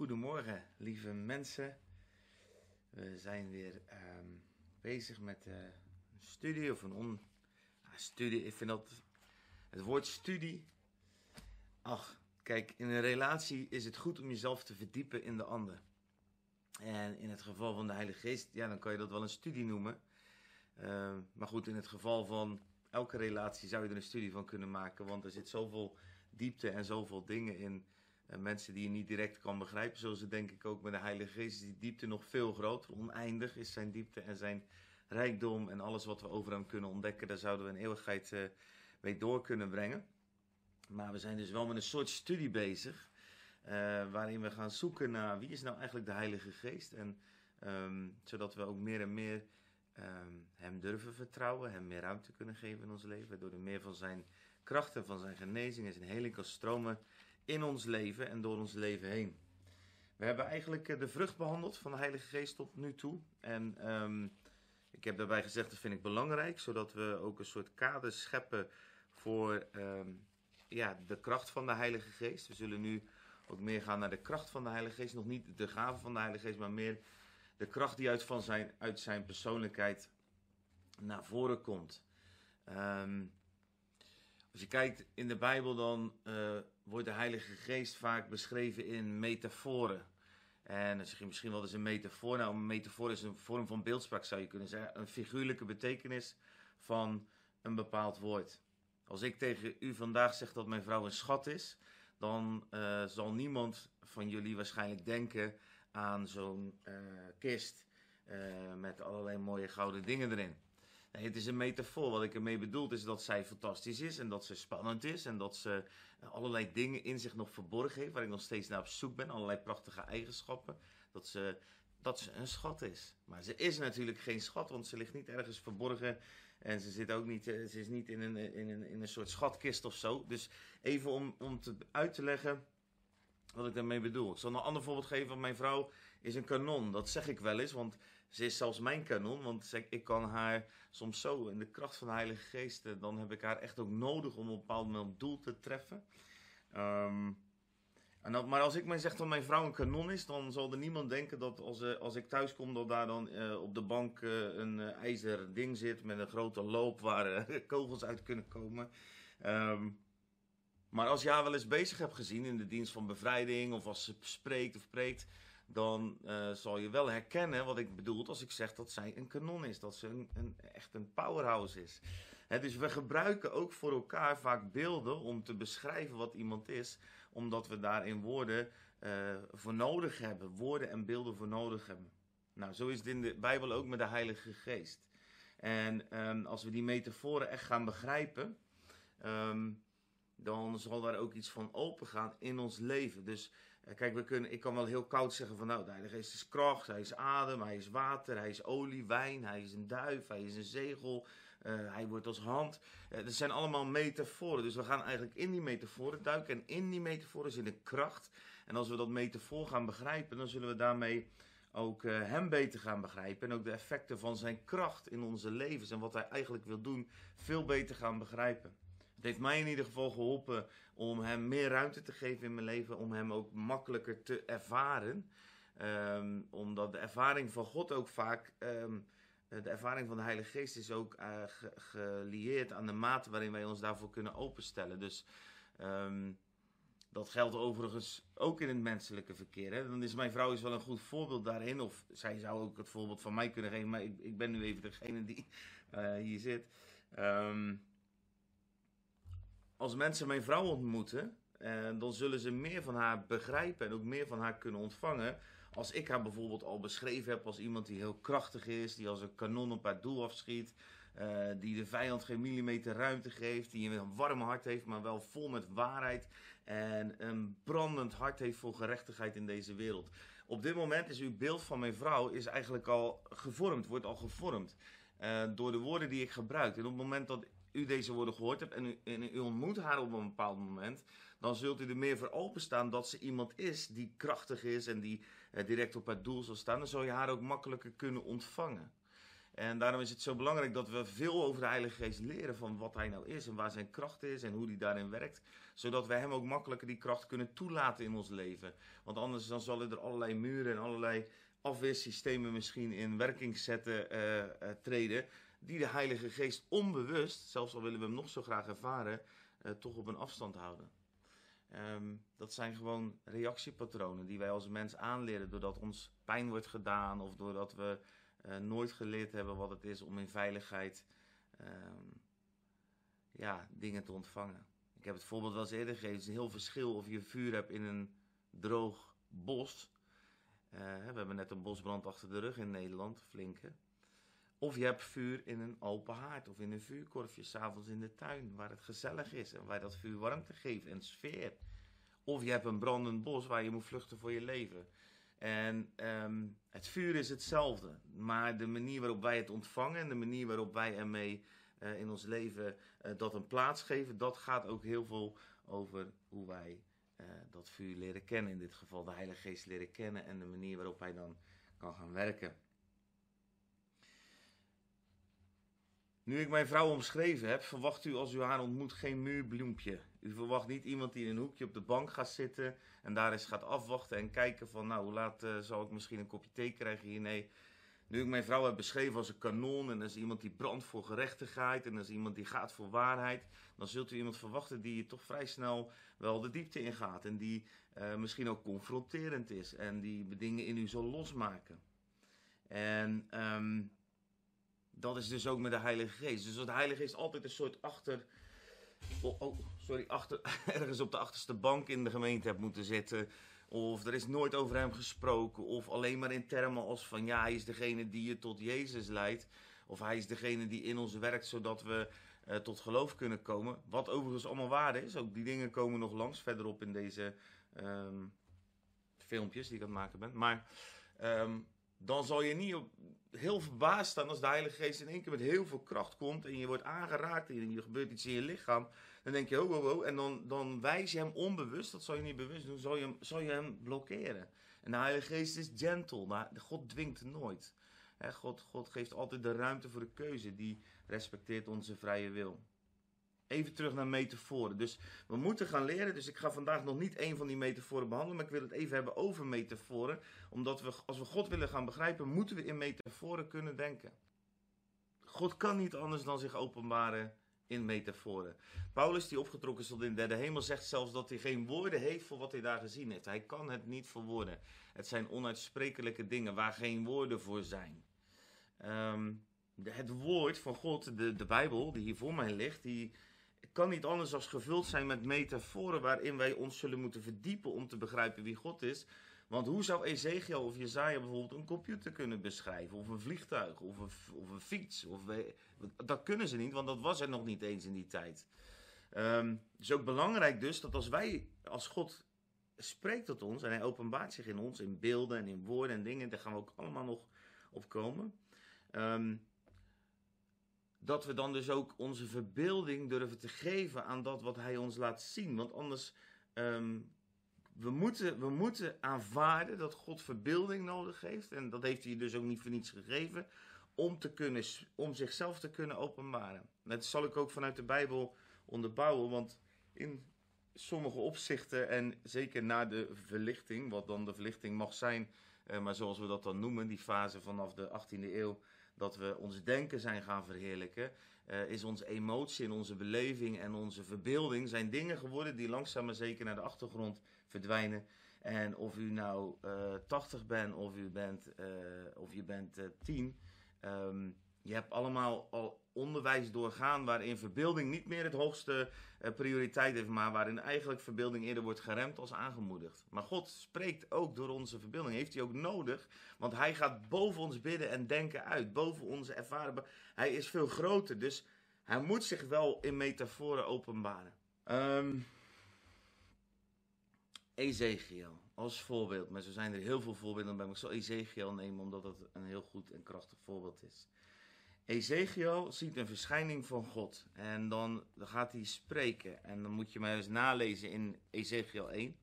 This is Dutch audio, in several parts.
Goedemorgen, lieve mensen. We zijn weer ehm, bezig met eh, een studie of een on... Ah, studie, ik vind dat... Het woord studie... Ach, kijk, in een relatie is het goed om jezelf te verdiepen in de ander. En in het geval van de Heilige Geest, ja, dan kan je dat wel een studie noemen. Ehm, maar goed, in het geval van elke relatie zou je er een studie van kunnen maken. Want er zit zoveel diepte en zoveel dingen in en mensen die je niet direct kan begrijpen, zoals het denk ik ook met de Heilige Geest, is die diepte nog veel groter. Oneindig is zijn diepte en zijn rijkdom en alles wat we over hem kunnen ontdekken, daar zouden we een eeuwigheid uh, mee door kunnen brengen. Maar we zijn dus wel met een soort studie bezig, uh, waarin we gaan zoeken naar wie is nou eigenlijk de Heilige Geest. En um, zodat we ook meer en meer um, hem durven vertrouwen, hem meer ruimte kunnen geven in ons leven, waardoor er meer van zijn krachten, van zijn genezing en zijn heling kan stromen in ons leven en door ons leven heen. We hebben eigenlijk eh, de vrucht behandeld van de Heilige Geest tot nu toe. En um, ik heb daarbij gezegd, dat vind ik belangrijk, zodat we ook een soort kader scheppen voor um, ja, de kracht van de Heilige Geest. We zullen nu ook meer gaan naar de kracht van de Heilige Geest. Nog niet de gave van de Heilige Geest, maar meer de kracht die uit, van zijn, uit zijn persoonlijkheid naar voren komt. Um, als je kijkt in de Bijbel, dan uh, wordt de Heilige Geest vaak beschreven in metaforen. En dan zeg je misschien wel eens een metafoor. Nou, een metafoor is een vorm van beeldspraak, zou je kunnen zeggen. Een figuurlijke betekenis van een bepaald woord. Als ik tegen u vandaag zeg dat mijn vrouw een schat is, dan uh, zal niemand van jullie waarschijnlijk denken aan zo'n uh, kist met allerlei mooie gouden dingen erin. Nee, het is een metafoor. Wat ik ermee bedoel is dat zij fantastisch is en dat ze spannend is en dat ze allerlei dingen in zich nog verborgen heeft, waar ik nog steeds naar op zoek ben, allerlei prachtige eigenschappen. Dat ze, dat ze een schat is. Maar ze is natuurlijk geen schat, want ze ligt niet ergens verborgen en ze zit ook niet, eh, ze is niet in een, in een, in een soort schatkist of zo. Dus even om, om te, uit te leggen wat ik daarmee bedoel. Ik zal een ander voorbeeld geven. Mijn vrouw is een kanon. Dat zeg ik wel eens, want ze is zelfs mijn kanon. Want ik kan haar soms zo in de kracht van de Heilige Geest, eh, dan heb ik haar echt ook nodig om op een bepaald moment doel te treffen. Um, en maar als ik mij zeg dat mijn vrouw een kanon is, dan zal er niemand denken dat als, uh, als ik thuis kom, dat daar dan uh, op de bank een uh, ijzer ding zit met een grote loop waar kogels uit kunnen komen. Um, maar als je haar wel eens bezig hebt gezien in de dienst van bevrijding, of als ze spreekt of preekt, dan uh, zal je wel herkennen wat ik bedoel als ik zeg dat zij een kanon is. Dat ze een, een echt een powerhouse is. Dus we gebruiken ook voor elkaar vaak beelden om te beschrijven wat iemand is. Omdat we daarin woorden uh, voor nodig hebben. Woorden en beelden voor nodig hebben. Nou, zo is het in de Bijbel ook met de Heilige Geest. En um, als we die metaforen echt gaan begrijpen... Um, dan zal daar ook iets van open gaan in ons leven. Dus eh, kijk, we kunnen, ik kan wel heel koud zeggen van nou, de Heilige Geest is kracht, hij is adem, hij is water, hij is olie, wijn, hij is een duif, hij is een zegel, uh, hij wordt als hand. Uh, dat zijn allemaal metaforen. Dus we gaan eigenlijk in die metaforen duiken en in die metaforen zit een kracht. En als we dat metafoor gaan begrijpen, dan zullen we daarmee ook uh, hem beter gaan begrijpen. En ook de effecten van zijn kracht in onze levens en wat hij eigenlijk wil doen, veel beter gaan begrijpen. Het heeft mij in ieder geval geholpen om hem meer ruimte te geven in mijn leven, om hem ook makkelijker te ervaren. Um, omdat de ervaring van God ook vaak, um, de ervaring van de Heilige Geest is ook ge gelieerd aan de mate waarin wij ons daarvoor kunnen openstellen. Dus um, dat geldt overigens ook in het menselijke verkeer. Hè? Dan is mijn vrouw is wel een goed voorbeeld daarin. Of zij zou ook het voorbeeld van mij kunnen geven. Maar ik, ik ben nu even degene die uh, hier zit. Um, als mensen mijn vrouw ontmoeten, eh, dan zullen ze meer van haar begrijpen en ook meer van haar kunnen ontvangen. Als ik haar bijvoorbeeld al beschreven heb als iemand die heel krachtig is, die als een kanon op haar doel afschiet, uh, die de vijand geen millimeter ruimte geeft, die een warm hart heeft, maar wel vol met waarheid en een brandend hart heeft voor gerechtigheid in deze wereld. Op dit moment is uw beeld van mijn vrouw is eigenlijk al gevormd, wordt al gevormd uh, door de woorden die ik gebruik. En op het moment dat u deze woorden gehoord hebt en u, u ontmoet haar op een bepaald moment, dan zult u er meer voor openstaan dat ze iemand is die krachtig is en die eh, direct op het doel zal staan. Dan zal je haar ook makkelijker kunnen ontvangen. En daarom is het zo belangrijk dat we veel over de Heilige Geest leren van wat hij nou is en waar zijn kracht is en hoe hij daarin werkt. Zodat wij hem ook makkelijker die kracht kunnen toelaten in ons leven. Want anders dan zullen er allerlei muren en allerlei afweersystemen misschien in werking zetten, uh, uh, treden. Die de Heilige Geest onbewust, zelfs al willen we hem nog zo graag ervaren, uh, toch op een afstand houden. Um, dat zijn gewoon reactiepatronen die wij als mens aanleren doordat ons pijn wordt gedaan of doordat we uh, nooit geleerd hebben wat het is om in veiligheid um, ja, dingen te ontvangen. Ik heb het voorbeeld wel eens eerder gegeven. Het is een heel verschil of je vuur hebt in een droog bos. Uh, we hebben net een bosbrand achter de rug in Nederland, flinke. Of je hebt vuur in een open haard of in een vuurkorfje, s'avonds in de tuin, waar het gezellig is en waar dat vuur warmte geeft en sfeer. Of je hebt een brandend bos waar je moet vluchten voor je leven. En um, het vuur is hetzelfde, maar de manier waarop wij het ontvangen en de manier waarop wij ermee uh, in ons leven uh, dat een plaats geven, dat gaat ook heel veel over hoe wij uh, dat vuur leren kennen. In dit geval de Heilige Geest leren kennen en de manier waarop hij dan kan gaan werken. Nu ik mijn vrouw omschreven heb, verwacht u als u haar ontmoet geen muurbloempje. U verwacht niet iemand die in een hoekje op de bank gaat zitten en daar eens gaat afwachten en kijken van nou hoe laat uh, zal ik misschien een kopje thee krijgen hier. Nee, nu ik mijn vrouw heb beschreven als een kanon en als iemand die brandt voor gerechtigheid en als iemand die gaat voor waarheid, dan zult u iemand verwachten die je toch vrij snel wel de diepte ingaat en die uh, misschien ook confronterend is en die dingen in u zal losmaken. En um, dat is dus ook met de Heilige Geest. Dus de Heilige Geest altijd een soort achter. Oh, oh, sorry, achter, ergens op de achterste bank in de gemeente hebt moeten zitten. Of er is nooit over hem gesproken. Of alleen maar in termen als van ja, hij is degene die je tot Jezus leidt. Of hij is degene die in ons werkt zodat we uh, tot geloof kunnen komen. Wat overigens allemaal waar is. Ook die dingen komen nog langs verderop in deze um, filmpjes die ik aan het maken ben. Maar um, dan zal je niet op, heel verbaasd staan als de Heilige Geest in één keer met heel veel kracht komt en je wordt aangeraakt en er gebeurt iets in je lichaam. Dan denk je, oh, oh, oh, en dan, dan wijs je hem onbewust, dat zal je niet bewust doen, zal je hem, zal je hem blokkeren. En de Heilige Geest is gentle, maar God dwingt nooit. God, God geeft altijd de ruimte voor de keuze, die respecteert onze vrije wil. Even terug naar metaforen. Dus we moeten gaan leren. Dus ik ga vandaag nog niet één van die metaforen behandelen. Maar ik wil het even hebben over metaforen. Omdat we, als we God willen gaan begrijpen, moeten we in metaforen kunnen denken. God kan niet anders dan zich openbaren in metaforen. Paulus, die opgetrokken is tot in de derde hemel, zegt zelfs dat hij geen woorden heeft voor wat hij daar gezien heeft. Hij kan het niet verwoorden. Het zijn onuitsprekelijke dingen waar geen woorden voor zijn. Um, het woord van God, de, de Bijbel, die hier voor mij ligt, die kan niet anders dan gevuld zijn met metaforen waarin wij ons zullen moeten verdiepen om te begrijpen wie God is. Want hoe zou Ezekiel of Jezaja bijvoorbeeld een computer kunnen beschrijven? Of een vliegtuig, of een, of een fiets? Of dat kunnen ze niet, want dat was er nog niet eens in die tijd. Um, het is ook belangrijk dus dat als wij, als God spreekt tot ons en hij openbaart zich in ons in beelden en in woorden en dingen, daar gaan we ook allemaal nog op komen. Um, dat we dan dus ook onze verbeelding durven te geven aan dat wat hij ons laat zien. Want anders, um, we, moeten, we moeten aanvaarden dat God verbeelding nodig heeft. En dat heeft hij dus ook niet voor niets gegeven. Om, te kunnen, om zichzelf te kunnen openbaren. Dat zal ik ook vanuit de Bijbel onderbouwen. Want in sommige opzichten, en zeker na de verlichting, wat dan de verlichting mag zijn, eh, maar zoals we dat dan noemen, die fase vanaf de 18e eeuw dat we ons denken zijn gaan verheerlijken, uh, is onze emotie en onze beleving en onze verbeelding zijn dingen geworden die langzaam maar zeker naar de achtergrond verdwijnen. En of u nou uh, eh, 80 bent of u bent, uh, of je bent 10, um, je hebt allemaal al onderwijs doorgaan waarin verbeelding niet meer het hoogste uh, prioriteit heeft, maar waarin eigenlijk verbeelding eerder wordt geremd als aangemoedigd. Maar God spreekt ook door onze verbeelding, heeft hij ook nodig, want hij gaat boven ons bidden en denken uit, boven onze ervaren. Hij is veel groter, dus hij moet zich wel in metaforen openbaren. Um, Ezekiel als voorbeeld, maar zo zijn er heel veel voorbeelden bij me. Ik zal Ezekiel nemen omdat dat een heel goed en krachtig voorbeeld is. Ezekiel ziet een verschijning van God. En dan, gaat hij spreken. En dan moet je maar eens nalezen in Ezekiel 1.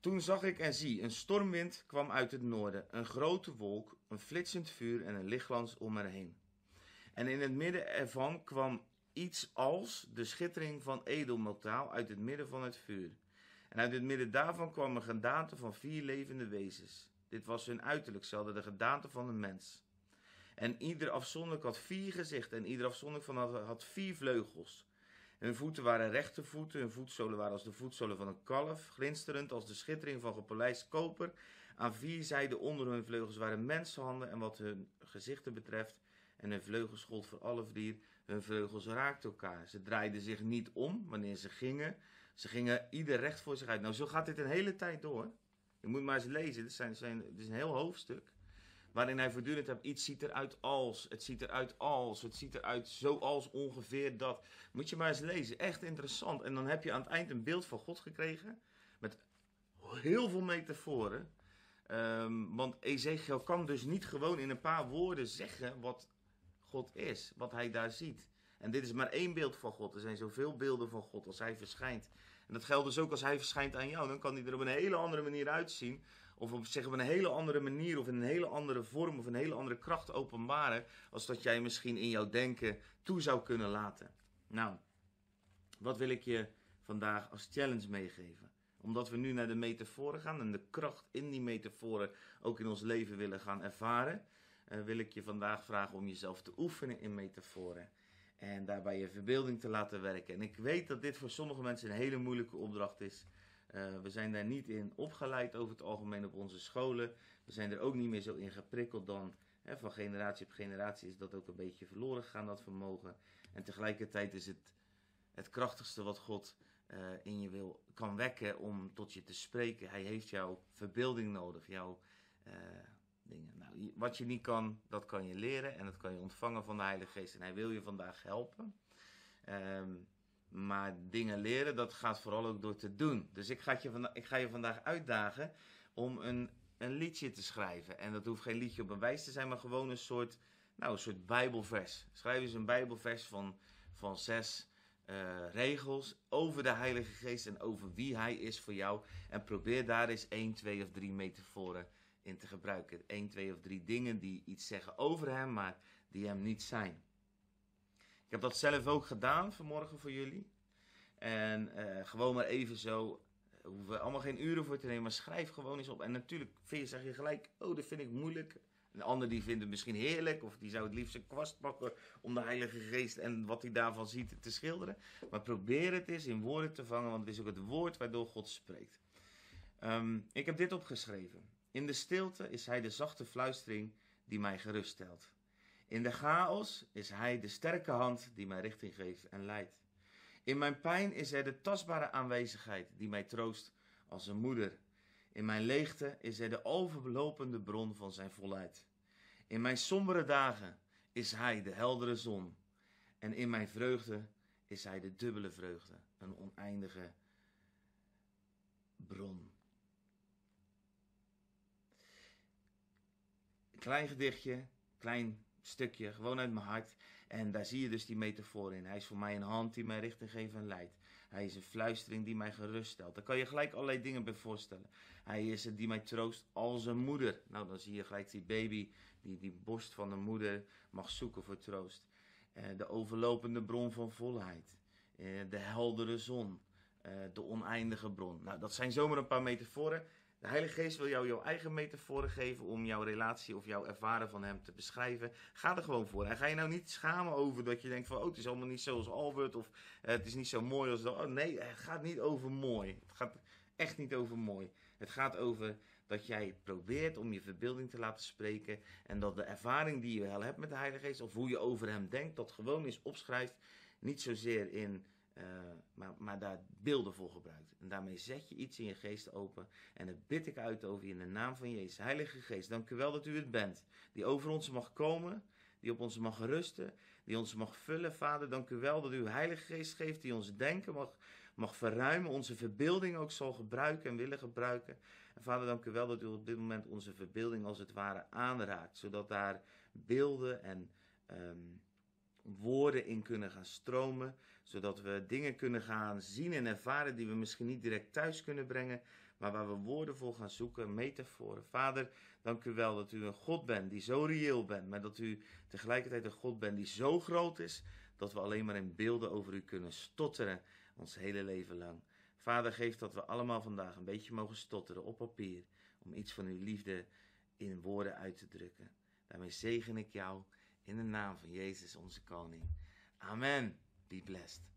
Toen zag ik en zie, een stormwind kwam uit het noorden, een grote wolk, een flitsend vuur en een lichtglans om er heen. En in het midden ervan kwam iets als de schittering van edelmetaal uit het midden van het vuur. En uit het midden daarvan kwam een gedaante van vier levende wezens. Dit was hun uiterlijk, ze hadden de gedaante van een mens. En ieder afzonderlijk had vier gezichten en ieder afzonderlijk van had, had vier vleugels. Hun voeten waren rechte voeten, hun voetzolen waren als de voetzolen van een kalf, glinsterend als de schittering van gepolijst koper. Aan vier zijden onder hun vleugels waren mensenhanden en wat hun gezichten betreft en hun vleugels gold voor alle vier, hun vleugels raakten elkaar. Ze draaiden zich niet om wanneer ze gingen, ze gingen ieder recht voor zich uit. Nou, zo gaat dit een hele tijd door. Je moet maar eens lezen, het, zijn, zijn, het is een heel hoofdstuk. Waarin hij voortdurend hebt, iets ziet eruit als, het ziet eruit als, het ziet eruit zoals ongeveer dat. Moet je maar eens lezen, echt interessant. En dan heb je aan het eind een beeld van God gekregen, met heel veel metaforen. Um, want Ezekiel kan dus niet gewoon in een paar woorden zeggen wat God is, wat hij daar ziet. En dit is maar één beeld van God. Er zijn zoveel beelden van God als hij verschijnt. En dat geldt dus ook als hij verschijnt aan jou. Dan kan hij er op een hele andere manier uitzien. Of op, zeg, op een hele andere manier, of in een hele andere vorm, of een hele andere kracht openbaren. Als dat jij misschien in jouw denken toe zou kunnen laten. Nou, wat wil ik je vandaag als challenge meegeven? Omdat we nu naar de metaforen gaan en de kracht in die metaforen ook in ons leven willen gaan ervaren, uh, wil ik je vandaag vragen om jezelf te oefenen in metaforen. En daarbij je verbeelding te laten werken. En ik weet dat dit voor sommige mensen een hele moeilijke opdracht is. Uh, we zijn daar niet in opgeleid over het algemeen op onze scholen. We zijn er ook niet meer zo in geprikkeld dan hè, van generatie op generatie is dat ook een beetje verloren gegaan, dat vermogen. En tegelijkertijd is het het krachtigste wat God uh, in je wil kan wekken om tot je te spreken. Hij heeft jouw verbeelding nodig, jouw uh, dingen. Nou, wat je niet kan, dat kan je leren en dat kan je ontvangen van de Heilige Geest. En Hij wil je vandaag helpen. Um, maar dingen leren, dat gaat vooral ook door te doen. Dus ik ga je, vanda ik ga je vandaag uitdagen om een, een liedje te schrijven. En dat hoeft geen liedje op een wijs te zijn, maar gewoon een soort, nou, een soort bijbelvers. Schrijf eens een bijbelvers van, van zes uh, regels over de Heilige Geest en over wie Hij is voor jou. En probeer daar eens één, twee of drie metaforen in te gebruiken. Eén, twee of drie dingen die iets zeggen over Hem, maar die Hem niet zijn. Heb dat zelf ook gedaan vanmorgen voor jullie. En uh, gewoon maar even zo. Hoeven we allemaal geen uren voor te nemen, maar schrijf gewoon eens op. En natuurlijk vind je, zeg je gelijk, oh, dat vind ik moeilijk. Een ander die vindt het misschien heerlijk, of die zou het liefst een kwast pakken om de Heilige Geest en wat hij daarvan ziet te schilderen. Maar probeer het eens in woorden te vangen, want het is ook het woord waardoor God spreekt. Um, ik heb dit opgeschreven. In de stilte is hij de zachte fluistering die mij geruststelt. In de chaos is Hij de sterke hand die mij richting geeft en leidt. In mijn pijn is Hij de tastbare aanwezigheid die mij troost als een moeder. In mijn leegte is Hij de overlopende bron van Zijn volheid. In mijn sombere dagen is Hij de heldere zon. En in mijn vreugde is Hij de dubbele vreugde, een oneindige bron. Klein gedichtje, klein stukje, gewoon uit mijn hart. En daar zie je dus die metafoor in. Hij is voor mij een hand die mij richting geeft en leidt. Hij is een fluistering die mij geruststelt. Daar kan je gelijk allerlei dingen bij voorstellen. Hij is het die mij troost als een moeder. Nou, dan zie je gelijk die baby die die borst van de moeder mag zoeken voor troost. Uh, de overlopende bron van volheid. Uh, de heldere zon. Uh, de oneindige bron. Nou, dat zijn zomaar een paar metaforen. De Heilige Geest wil jou jouw eigen metaforen geven om jouw relatie of jouw ervaren van hem te beschrijven. Ga er gewoon voor. En ga je nou niet schamen over dat je denkt van, oh, het is allemaal niet zoals Albert of uh, het is niet zo mooi als. Oh, nee, het gaat niet over mooi. Het gaat echt niet over mooi. Het gaat over dat jij probeert om je verbeelding te laten spreken en dat de ervaring die je wel hebt met de Heilige Geest of hoe je over hem denkt, dat gewoon eens opschrijft. Niet zozeer in uh, maar, daar beelden voor gebruikt. En daarmee zet je iets in je geest open. En dat bid ik uit over je in de naam van Jezus. Heilige Geest, dank u wel dat u het bent. Die over ons mag komen. Die op ons mag rusten. Die ons mag vullen. Vader, dank u wel dat u Heilige Geest geeft. Die ons denken mag, mag verruimen. Onze verbeelding ook zal gebruiken en willen gebruiken. En Vader, dank u wel dat u op dit moment onze verbeelding als het ware aanraakt. Zodat daar beelden en... Um, woorden in kunnen gaan stromen, zodat we dingen kunnen gaan zien en ervaren die we misschien niet direct thuis kunnen brengen, maar waar we woorden voor gaan zoeken, metaforen. Vader, dank u wel dat u een God bent die zo reëel bent, maar dat u tegelijkertijd een God bent die zo groot is dat we alleen maar in beelden over u kunnen stotteren ons hele leven lang. Vader, geef dat we allemaal vandaag een beetje mogen stotteren op papier om iets van uw liefde in woorden uit te drukken. Daarmee zegen ik jou in de naam van Jezus onze koning. Amen. Be blessed.